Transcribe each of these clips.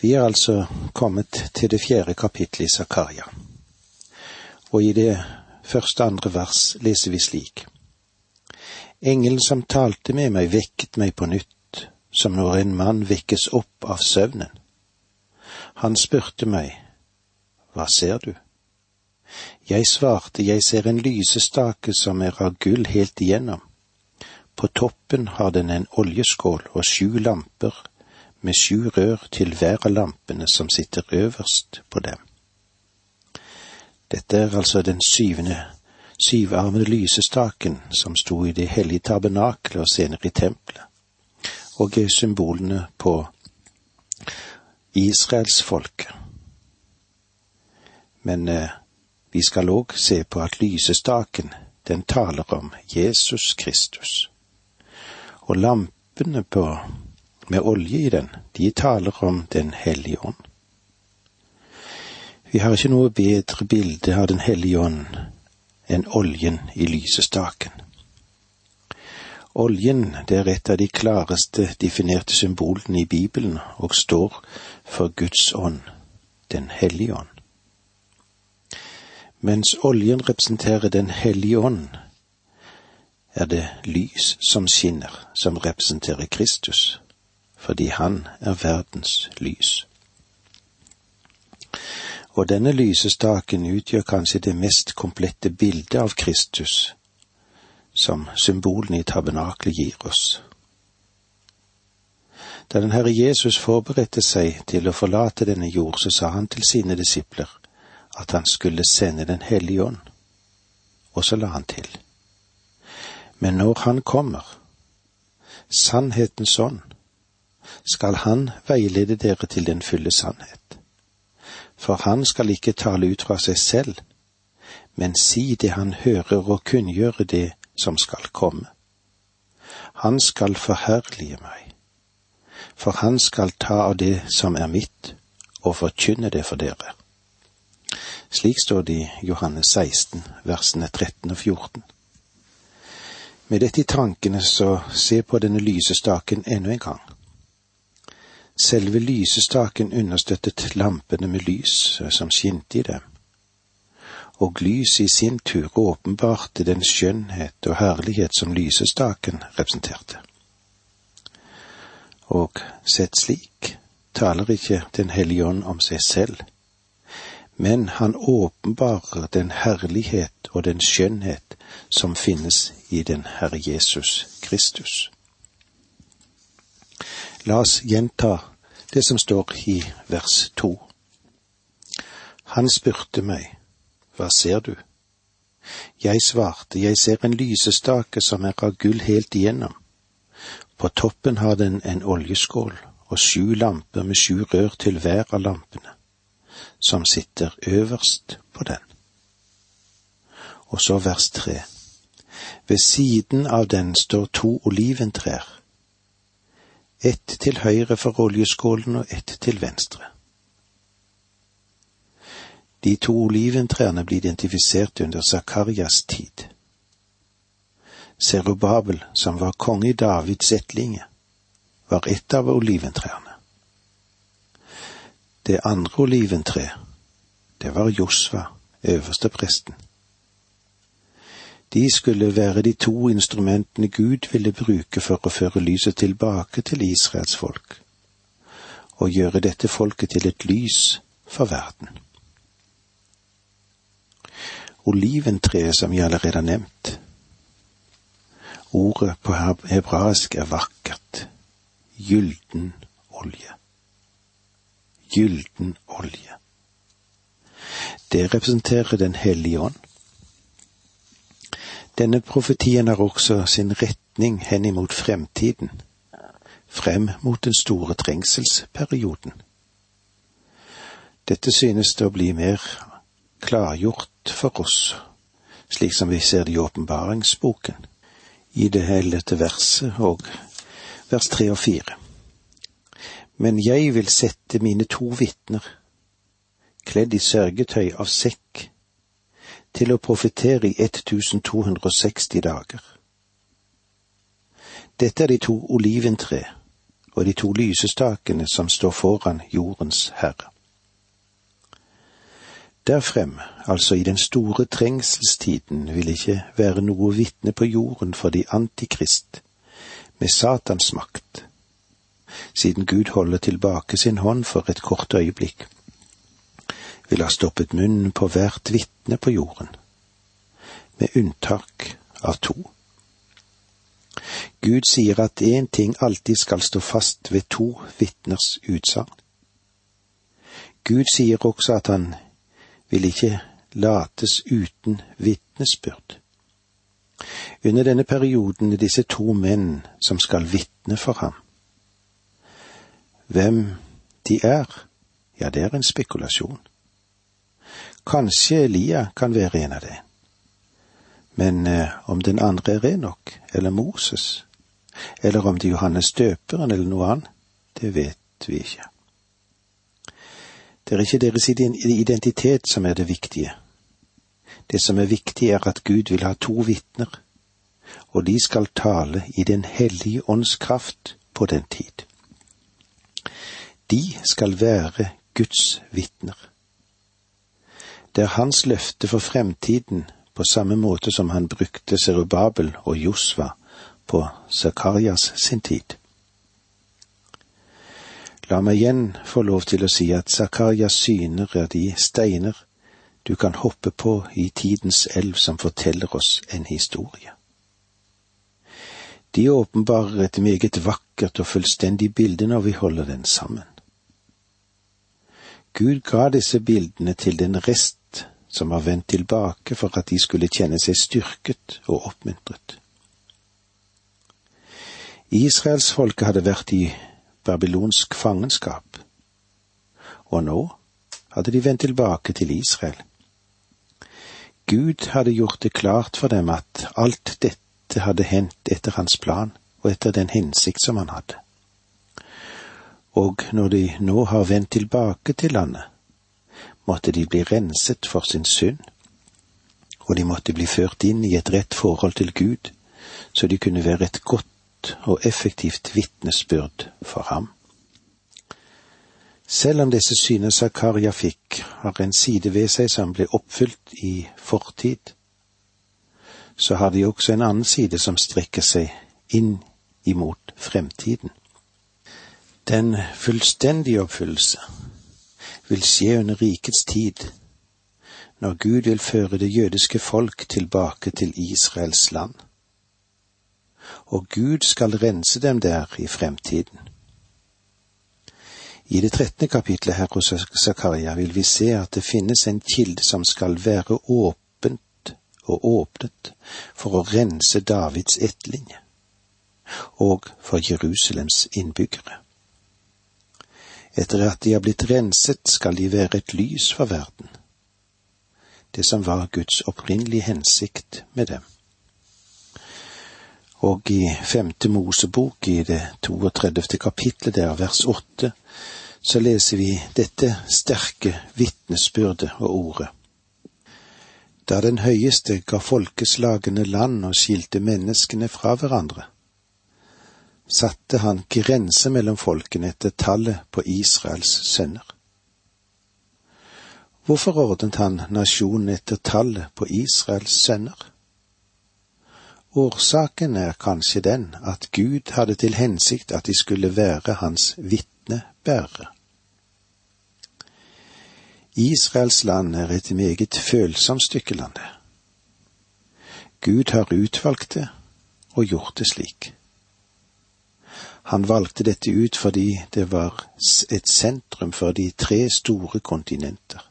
Vi er altså kommet til det fjerde kapittelet i Zakaria, og i det første andre vers leser vi slik. Engelen som talte med meg, vekket meg på nytt, som når en mann vekkes opp av søvnen. Han spurte meg, Hva ser du? Jeg svarte, Jeg ser en lysestake som er av gull helt igjennom. På toppen har den en oljeskål og sju lamper med sju rør til hver av lampene som sitter øverst på dem. Dette er altså den syvende, syvarmede lysestaken som sto i det hellige tabernakelet og senere i tempelet, og er symbolene på israelsfolket. Men eh, vi skal òg se på at lysestaken, den taler om Jesus Kristus. Og lampene på med olje i den, de taler om Den hellige ånd. Vi har ikke noe bedre bilde av Den hellige ånd enn oljen i lysestaken. Oljen det er et av de klareste definerte symbolene i Bibelen og står for Guds ånd, Den hellige ånd. Mens oljen representerer Den hellige ånd, er det lys som skinner, som representerer Kristus fordi han er verdens lys. Og denne lysestaken utgjør kanskje det mest komplette bildet av Kristus som symbolene i tabernaklet gir oss. Da den Herre Jesus forberedte seg til å forlate denne jord, så sa han til sine disipler at han skulle sende Den hellige ånd, og så la han til. Men når han kommer, sannhetens ånd, skal han veilede dere til den fulle sannhet. For han skal ikke tale ut fra seg selv, men si det han hører og kunngjøre det som skal komme. Han skal forherlige meg, for han skal ta av det som er mitt, og forkynne det for dere. Slik står det i Johannes 16, versene 13 og 14. Med dette i tankene så se på denne lysestaken ennå en gang. Selve lysestaken understøttet lampene med lys som skinte i dem, og lys i sin tur åpenbarte den skjønnhet og herlighet som lysestaken representerte. Og sett slik taler ikke Den hellige ånd om seg selv, men han åpenbarer den herlighet og den skjønnhet som finnes i den Herre Jesus Kristus. La oss gjenta det som står i vers to. Han spurte meg, Hva ser du? Jeg svarte, Jeg ser en lysestake som er av gull helt igjennom. På toppen har den en oljeskål og sju lamper med sju rør til hver av lampene, som sitter øverst på den. Og så vers tre. Ved siden av den står to oliventrær ett til høyre for oljeskålen og ett til venstre. De to oliventrærne blir identifisert under Zakarias tid. Serubabel, som var konge i Davids ettlinge, var ett av oliventrærne. Det andre oliventre, det var Josva, øverste presten. De skulle være de to instrumentene Gud ville bruke for å føre lyset tilbake til Israels folk, og gjøre dette folket til et lys for verden. Oliventreet som jeg allerede har nevnt, ordet på hebraisk er vakkert, gylden olje. Gylden olje. Det representerer Den hellige ånd denne profetien har også sin retning henimot fremtiden, frem mot den store trengselsperioden. Dette synes det å bli mer klargjort for oss, slik som vi ser det i åpenbaringsboken, i det ellevte verset og vers tre og fire. Men jeg vil sette mine to vitner, kledd i sørgetøy av sekk, til å profetere i 1260 dager. Dette er de to oliventre, og de to lysestakene som står foran jordens herre. Der frem, altså i den store trengselstiden, vil ikke være noe vitne på jorden for de antikrist, med Satans makt, siden Gud holder tilbake sin hånd for et kort øyeblikk, vil ha stoppet munnen på hvert vitne på jorden, med unntak av to. Gud sier at én ting alltid skal stå fast ved to vitners utsagn. Gud sier også at han vil ikke lates uten vitnesbyrd. Under denne perioden er disse to menn som skal vitne for ham. Hvem de er, ja, det er en spekulasjon. Kanskje Elia kan være en av dem. Men eh, om den andre er Enok eller Moses, eller om det er Johannes døperen eller noe annet, det vet vi ikke. Det er ikke deres identitet som er det viktige. Det som er viktig, er at Gud vil ha to vitner, og de skal tale i Den hellige ånds kraft på den tid. De skal være Guds vitner. Det er hans løfte for fremtiden på samme måte som han brukte Serubabel og Josva på Zakarias sin tid. La meg igjen få lov til å si at Zakarias syner er de steiner du kan hoppe på i tidens elv som forteller oss en historie. De åpenbarer et meget vakkert og fullstendig bilde når vi holder den sammen. Gud ga disse bildene til den rest som har vendt tilbake for at de skulle kjenne seg styrket og oppmuntret. Israelsfolket hadde vært i babylonsk fangenskap. Og nå hadde de vendt tilbake til Israel. Gud hadde gjort det klart for dem at alt dette hadde hendt etter hans plan og etter den hensikt som han hadde. Og når de nå har vendt tilbake til landet, måtte de bli renset for sin synd, og de måtte bli ført inn i et rett forhold til Gud, så de kunne være et godt og effektivt vitnesbyrd for ham. Selv om disse syner Zakaria fikk, har en side ved seg som ble oppfylt i fortid, så har de også en annen side som strekker seg inn imot fremtiden. Den fullstendige oppfyllelse vil skje under rikets tid, når Gud vil føre det jødiske folk tilbake til Israels land og Gud skal rense dem der i fremtiden. I det trettende kapitlet her hos Zakaria vil vi se at det finnes en kilde som skal være åpent og åpnet for å rense Davids ettlinje, og for Jerusalems innbyggere. Etter at de har blitt renset, skal de være et lys for verden, det som var Guds opprinnelige hensikt med dem. Og i femte Mosebok, i det 32. kapitlet der, vers åtte, så leser vi dette sterke vitnesbyrdet og ordet. Da den høyeste ga folkeslagene land og skilte menneskene fra hverandre, satte han grense mellom folkene etter tallet på Israels sønner. Hvorfor ordnet han nasjonen etter tallet på Israels sønner? Årsaken er kanskje den at Gud hadde til hensikt at de skulle være hans vitnebærere. Israels land er et meget følsomt stykke land. Gud har utvalgt det og gjort det slik. Han valgte dette ut fordi det var et sentrum for de tre store kontinenter.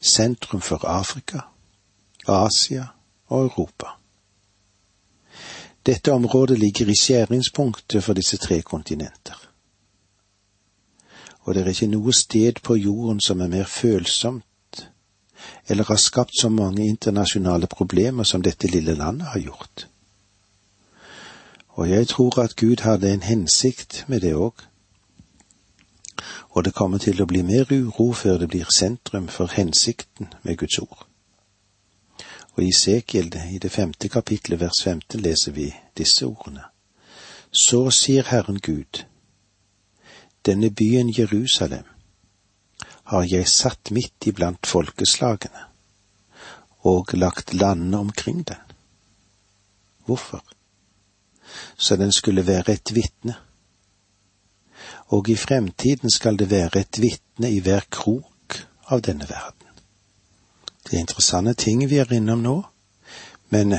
Sentrum for Afrika, Asia og Europa. Dette området ligger i skjæringspunktet for disse tre kontinenter. Og det er ikke noe sted på jorden som er mer følsomt eller har skapt så mange internasjonale problemer som dette lille landet har gjort. Og jeg tror at Gud hadde en hensikt med det òg. Og det kommer til å bli mer uro før det blir sentrum for hensikten med Guds ord. Og i Sekiel, i det femte kapitlet vers femte, leser vi disse ordene. Så sier Herren Gud, denne byen Jerusalem har jeg satt midt iblant folkeslagene og lagt landene omkring den. Hvorfor? Så den skulle være et vitne. Og i fremtiden skal det være et vitne i hver krok av denne verden. Det er interessante ting vi er innom nå, men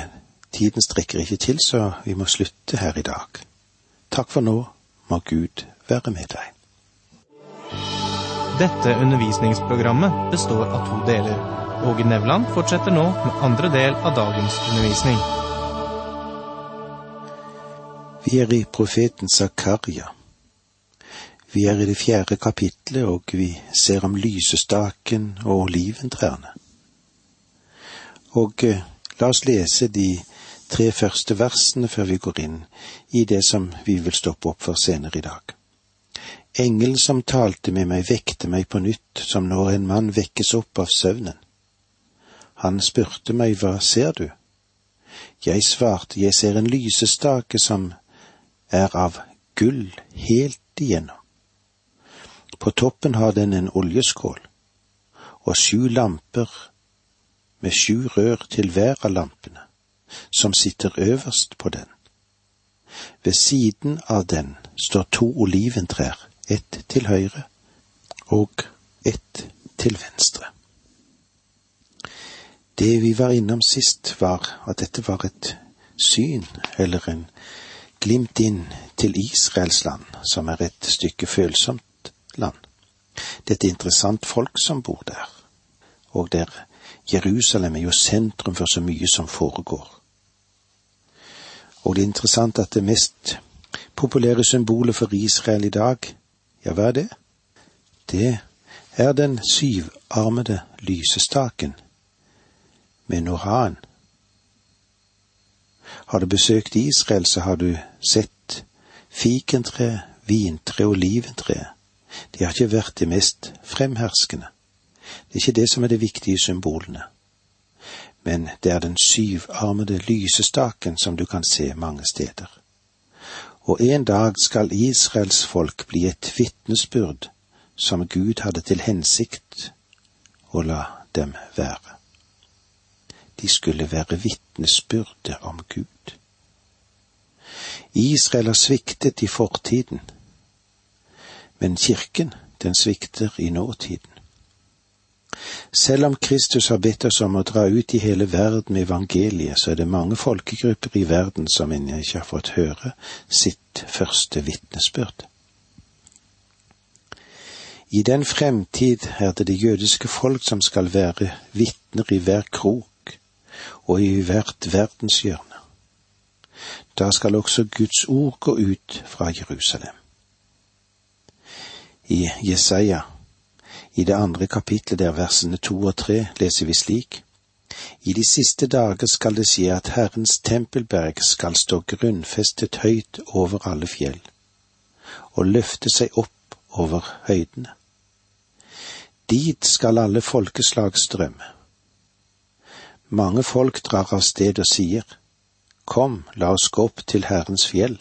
tiden strekker ikke til, så vi må slutte her i dag. Takk for nå, må Gud være med deg. Dette undervisningsprogrammet består av to deler. Åge Nevland fortsetter nå med andre del av dagens undervisning. Vi er i profeten Zakaria. Vi er i det fjerde kapitlet, og vi ser om lysestaken og oliventrærne. Og eh, la oss lese de tre første versene før vi går inn i det som vi vil stoppe opp for senere i dag. Engelen som talte med meg, vekte meg på nytt, som når en mann vekkes opp av søvnen. Han spurte meg, hva ser du? Jeg svarte, jeg ser en lysestake som er av gull helt igjennom. På toppen har den en oljeskål, og sju lamper med sju rør til hver av lampene, som sitter øverst på den. Ved siden av den står to oliventrær, ett til høyre og ett til venstre. Det vi var innom sist, var at dette var et syn, eller en glimt inn til Israels land, som er et stykke følsomt land. Det er et interessant folk som bor der, og der Jerusalem er jo sentrum for så mye som foregår. Og det er interessant at det mest populære symbolet for Israel i dag, ja, hva er det? Det er den syvarmede lysestaken med noraen. Har du besøkt Israel, så har du sett fikentre, vintre og oliventre. De har ikke vært de mest fremherskende. Det er ikke det som er de viktige symbolene, men det er den syvarmede lysestaken som du kan se mange steder. Og en dag skal Israels folk bli et vitnesbyrd som Gud hadde til hensikt å la dem være. De skulle være vitnesbyrde om Gud. Israel har sviktet i fortiden, men kirken, den svikter i nåtiden. Selv om Kristus har bedt oss om å dra ut i hele verden med evangeliet, så er det mange folkegrupper i verden som ennå ikke har fått høre sitt første vitnesbyrd. I den fremtid er det det jødiske folk som skal være vitner i hver krok og i hvert verdenshjørne. Da skal også Guds ord gå ut fra Jerusalem. I Jesaja i det andre kapitlet der versene to og tre leser vi slik. I de siste dager skal det skje at Herrens tempelberg skal stå grunnfestet høyt over alle fjell, og løfte seg opp over høydene. Dit skal alle folkeslag strømme. Mange folk drar av sted og sier, Kom, la oss gå opp til Herrens fjell,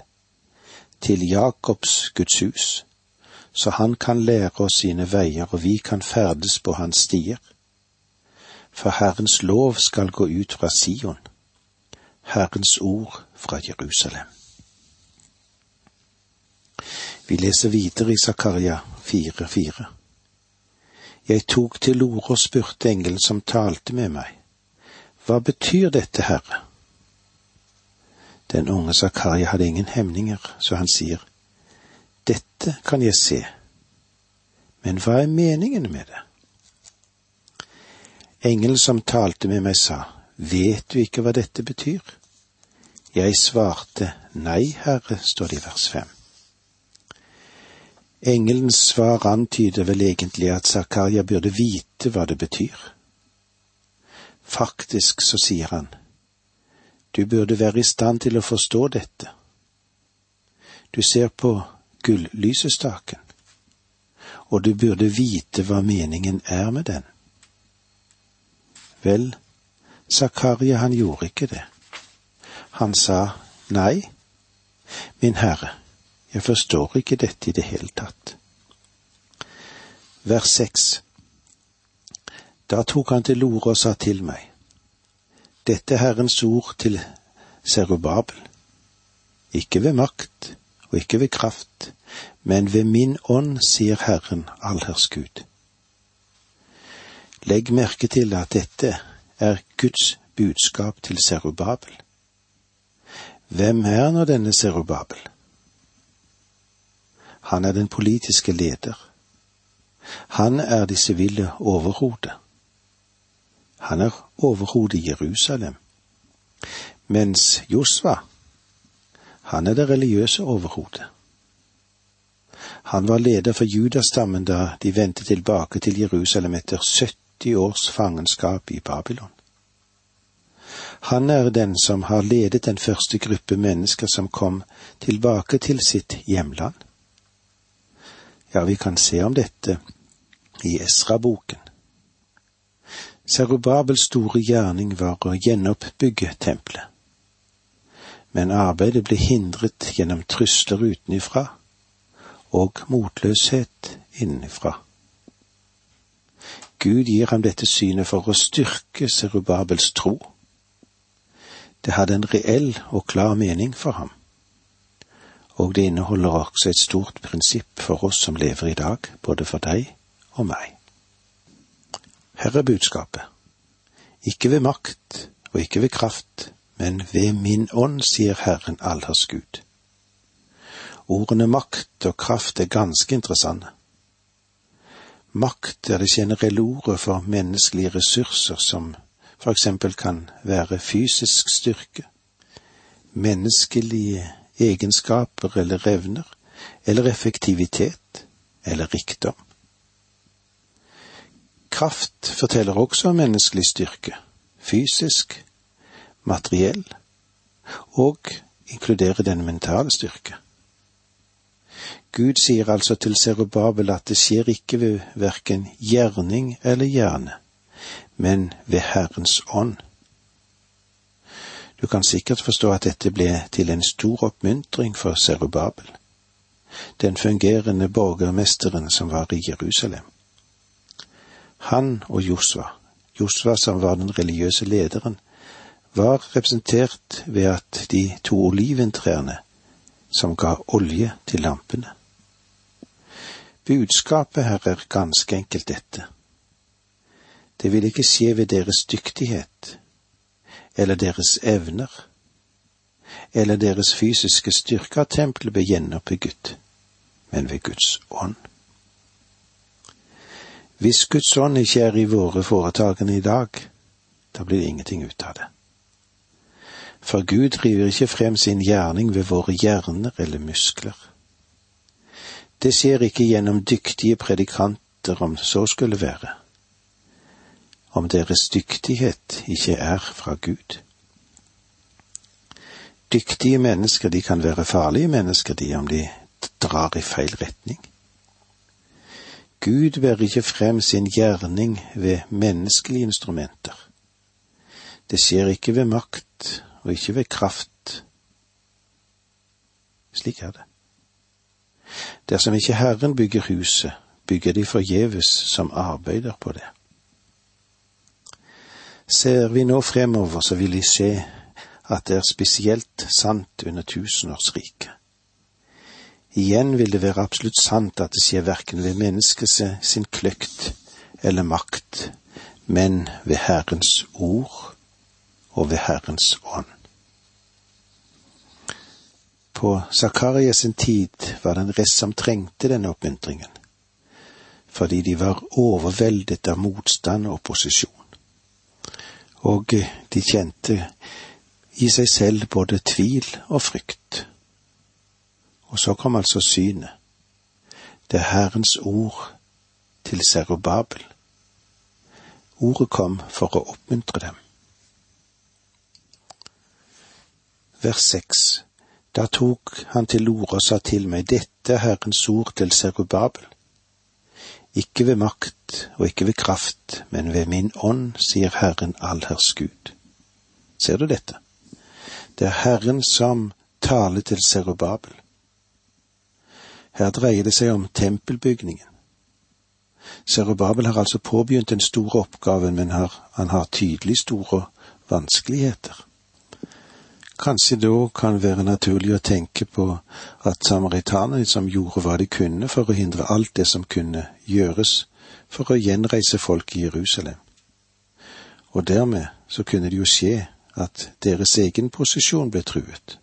til Jakobs Guds hus så han kan lære oss sine veier og vi kan ferdes på hans stier. For Herrens lov skal gå ut fra Sion, Herrens ord fra Jerusalem. Vi leser videre i Zakaria 4,4. Jeg tok til orde og spurte engelen som talte med meg, hva betyr dette, Herre? Den unge Zakaria hadde ingen hemninger, så han sier, dette kan jeg se, men hva er meningen med det? Engelen som talte med meg sa, Vet du ikke hva dette betyr? Jeg svarte, Nei, Herre, står det i vers fem. Engelens svar antyder vel egentlig at Zakaria burde vite hva det betyr. Faktisk så sier han, du burde være i stand til å forstå dette. Du ser på gullysestaken, og du burde vite hva meningen er med den. Vel, Zakaria han gjorde ikke det. Han sa nei, Min Herre, jeg forstår ikke dette i det hele tatt. Vers seks. Da tok han til orde og sa til meg, Dette er Herrens ord til Serubabel, ikke ved makt og ikke ved kraft, men ved min ånd, sier Herren allherrs Gud. Legg merke til at dette er Guds budskap til Serubabel. Hvem er nå denne Serubabel? Han er den politiske leder. Han er de sivile overhodet. Han er overhodet i Jerusalem, mens Josva, han er det religiøse overhodet. Han var leder for judastammen da de vendte tilbake til Jerusalem etter 70 års fangenskap i Babylon. Han er den som har ledet den første gruppe mennesker som kom tilbake til sitt hjemland. Ja, vi kan se om dette i Esra-boken. Serubabels store gjerning var å gjenoppbygge tempelet. Men arbeidet ble hindret gjennom trusler utenifra og motløshet innenfra. Gud gir ham dette synet for å styrke Serubabels tro. Det hadde en reell og klar mening for ham og det inneholder også et stort prinsipp for oss som lever i dag, både for deg og meg. Her er budskapet. Ikke ved makt og ikke ved kraft, men ved min ånd, sier Herren allers Gud. Ordene makt og kraft er ganske interessante. Makt er det generelle ordet for menneskelige ressurser som for eksempel kan være fysisk styrke, menneskelige egenskaper eller evner, eller effektivitet, eller rikdom. Kraft forteller også om menneskelig styrke, fysisk, materiell, og inkluderer den mentale styrke. Gud sier altså til Serubabel at det skjer ikke ved verken gjerning eller hjerne, men ved Herrens ånd. Du kan sikkert forstå at dette ble til en stor oppmuntring for Serubabel, den fungerende borgermesteren som var i Jerusalem. Han og Josva, Josva som var den religiøse lederen, var representert ved at de to oliventrærne som ga olje til lampene. Budskapet her er ganske enkelt dette. Det vil ikke skje ved deres dyktighet, eller deres evner, eller deres fysiske styrke at tempelet ble gjenoppbygget, men ved Guds ånd. Hvis Guds ånd ikke er i våre foretakende i dag, da blir det ingenting ut av det. For Gud driver ikke frem sin gjerning ved våre hjerner eller muskler. Det skjer ikke gjennom dyktige predikanter, om så skulle være om deres dyktighet ikke er fra Gud. Dyktige mennesker, de kan være farlige mennesker, de, om de drar i feil retning. Gud bærer ikke frem sin gjerning ved menneskelige instrumenter. Det skjer ikke ved makt og ikke ved kraft. Slik er det. Dersom ikke Herren bygger huset, bygger de forgjeves som arbeider på det. Ser vi nå fremover, så vil vi se at det er spesielt sant under tusenårsriket. Igjen vil det være absolutt sant at det skjer verken ved menneskets sin kløkt eller makt, men ved Herrens ord og ved Herrens ånd. På Zakaria sin tid var det en rest som trengte denne oppmuntringen, fordi de var overveldet av motstand og opposisjon og de kjente i seg selv både tvil og frykt. Og så kom altså synet. Det er Herrens ord til Serubabel. Ordet kom for å oppmuntre dem. Vers seks. Da tok han til orde og sa til meg, dette er Herrens ord til Serubabel ikke ved makt og ikke ved kraft, men ved min ånd, sier Herren allherrs Gud. Ser du dette? Det er Herren som taler til Serubabel. Her dreier det seg om tempelbygningen. Serubabel har altså påbegynt den store oppgaven, men har, han har tydelig store vanskeligheter. Kanskje da kan være naturlig å tenke på at samaritanerne som gjorde hva de kunne for å hindre alt det som kunne gjøres for å gjenreise folk i Jerusalem. Og dermed så kunne det jo skje at deres egen posisjon ble truet.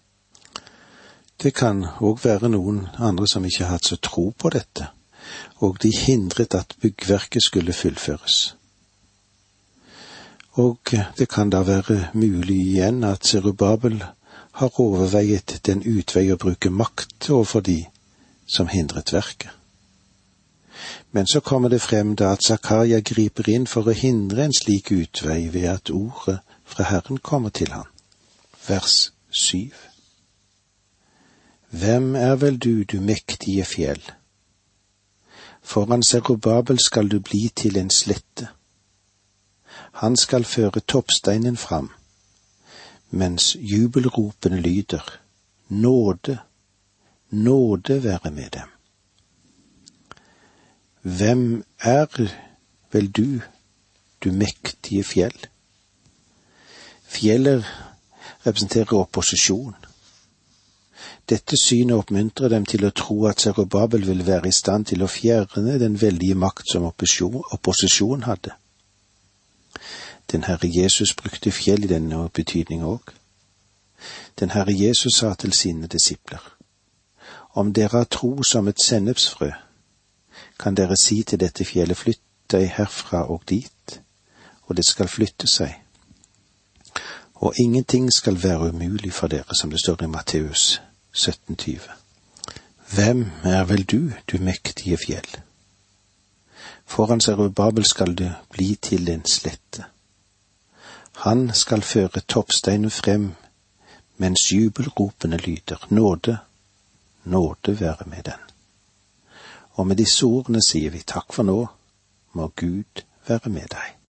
Det kan òg være noen andre som ikke har hatt så tro på dette, og de hindret at byggverket skulle fullføres. Og det kan da være mulig igjen at Serubabel har overveiet den utvei å bruke makt overfor de som hindret verket. Men så kommer det frem da at Zakaria griper inn for å hindre en slik utvei ved at ordet fra Herren kommer til han. Vers syv. Hvem er vel du, du mektige fjell? Foran Serubabel skal du bli til en slette. Han skal føre toppsteinen fram, mens jubelropene lyder, nåde, nåde være med dem. Hvem er vel du, du mektige fjell? Fjellet representerer opposisjon. Dette synet oppmuntrer dem til å tro at Zerubabel vil være i stand til å fjerne den veldige makt som opposisjonen hadde. Den Herre Jesus brukte fjell i denne betydning òg. Den Herre Jesus sa til sine disipler, Om dere har tro som et sennepsfrø, kan dere si til dette fjellet flytt deg herfra og dit, og det skal flytte seg. Og ingenting skal være umulig for dere, som det står i Matteus 1720. Hvem er vel du, du mektige fjell? Foran Babel skal du bli til en slette. Han skal føre toppsteinen frem mens jubelropene lyder, nåde, nåde være med den. Og med disse ordene sier vi takk for nå, må Gud være med deg.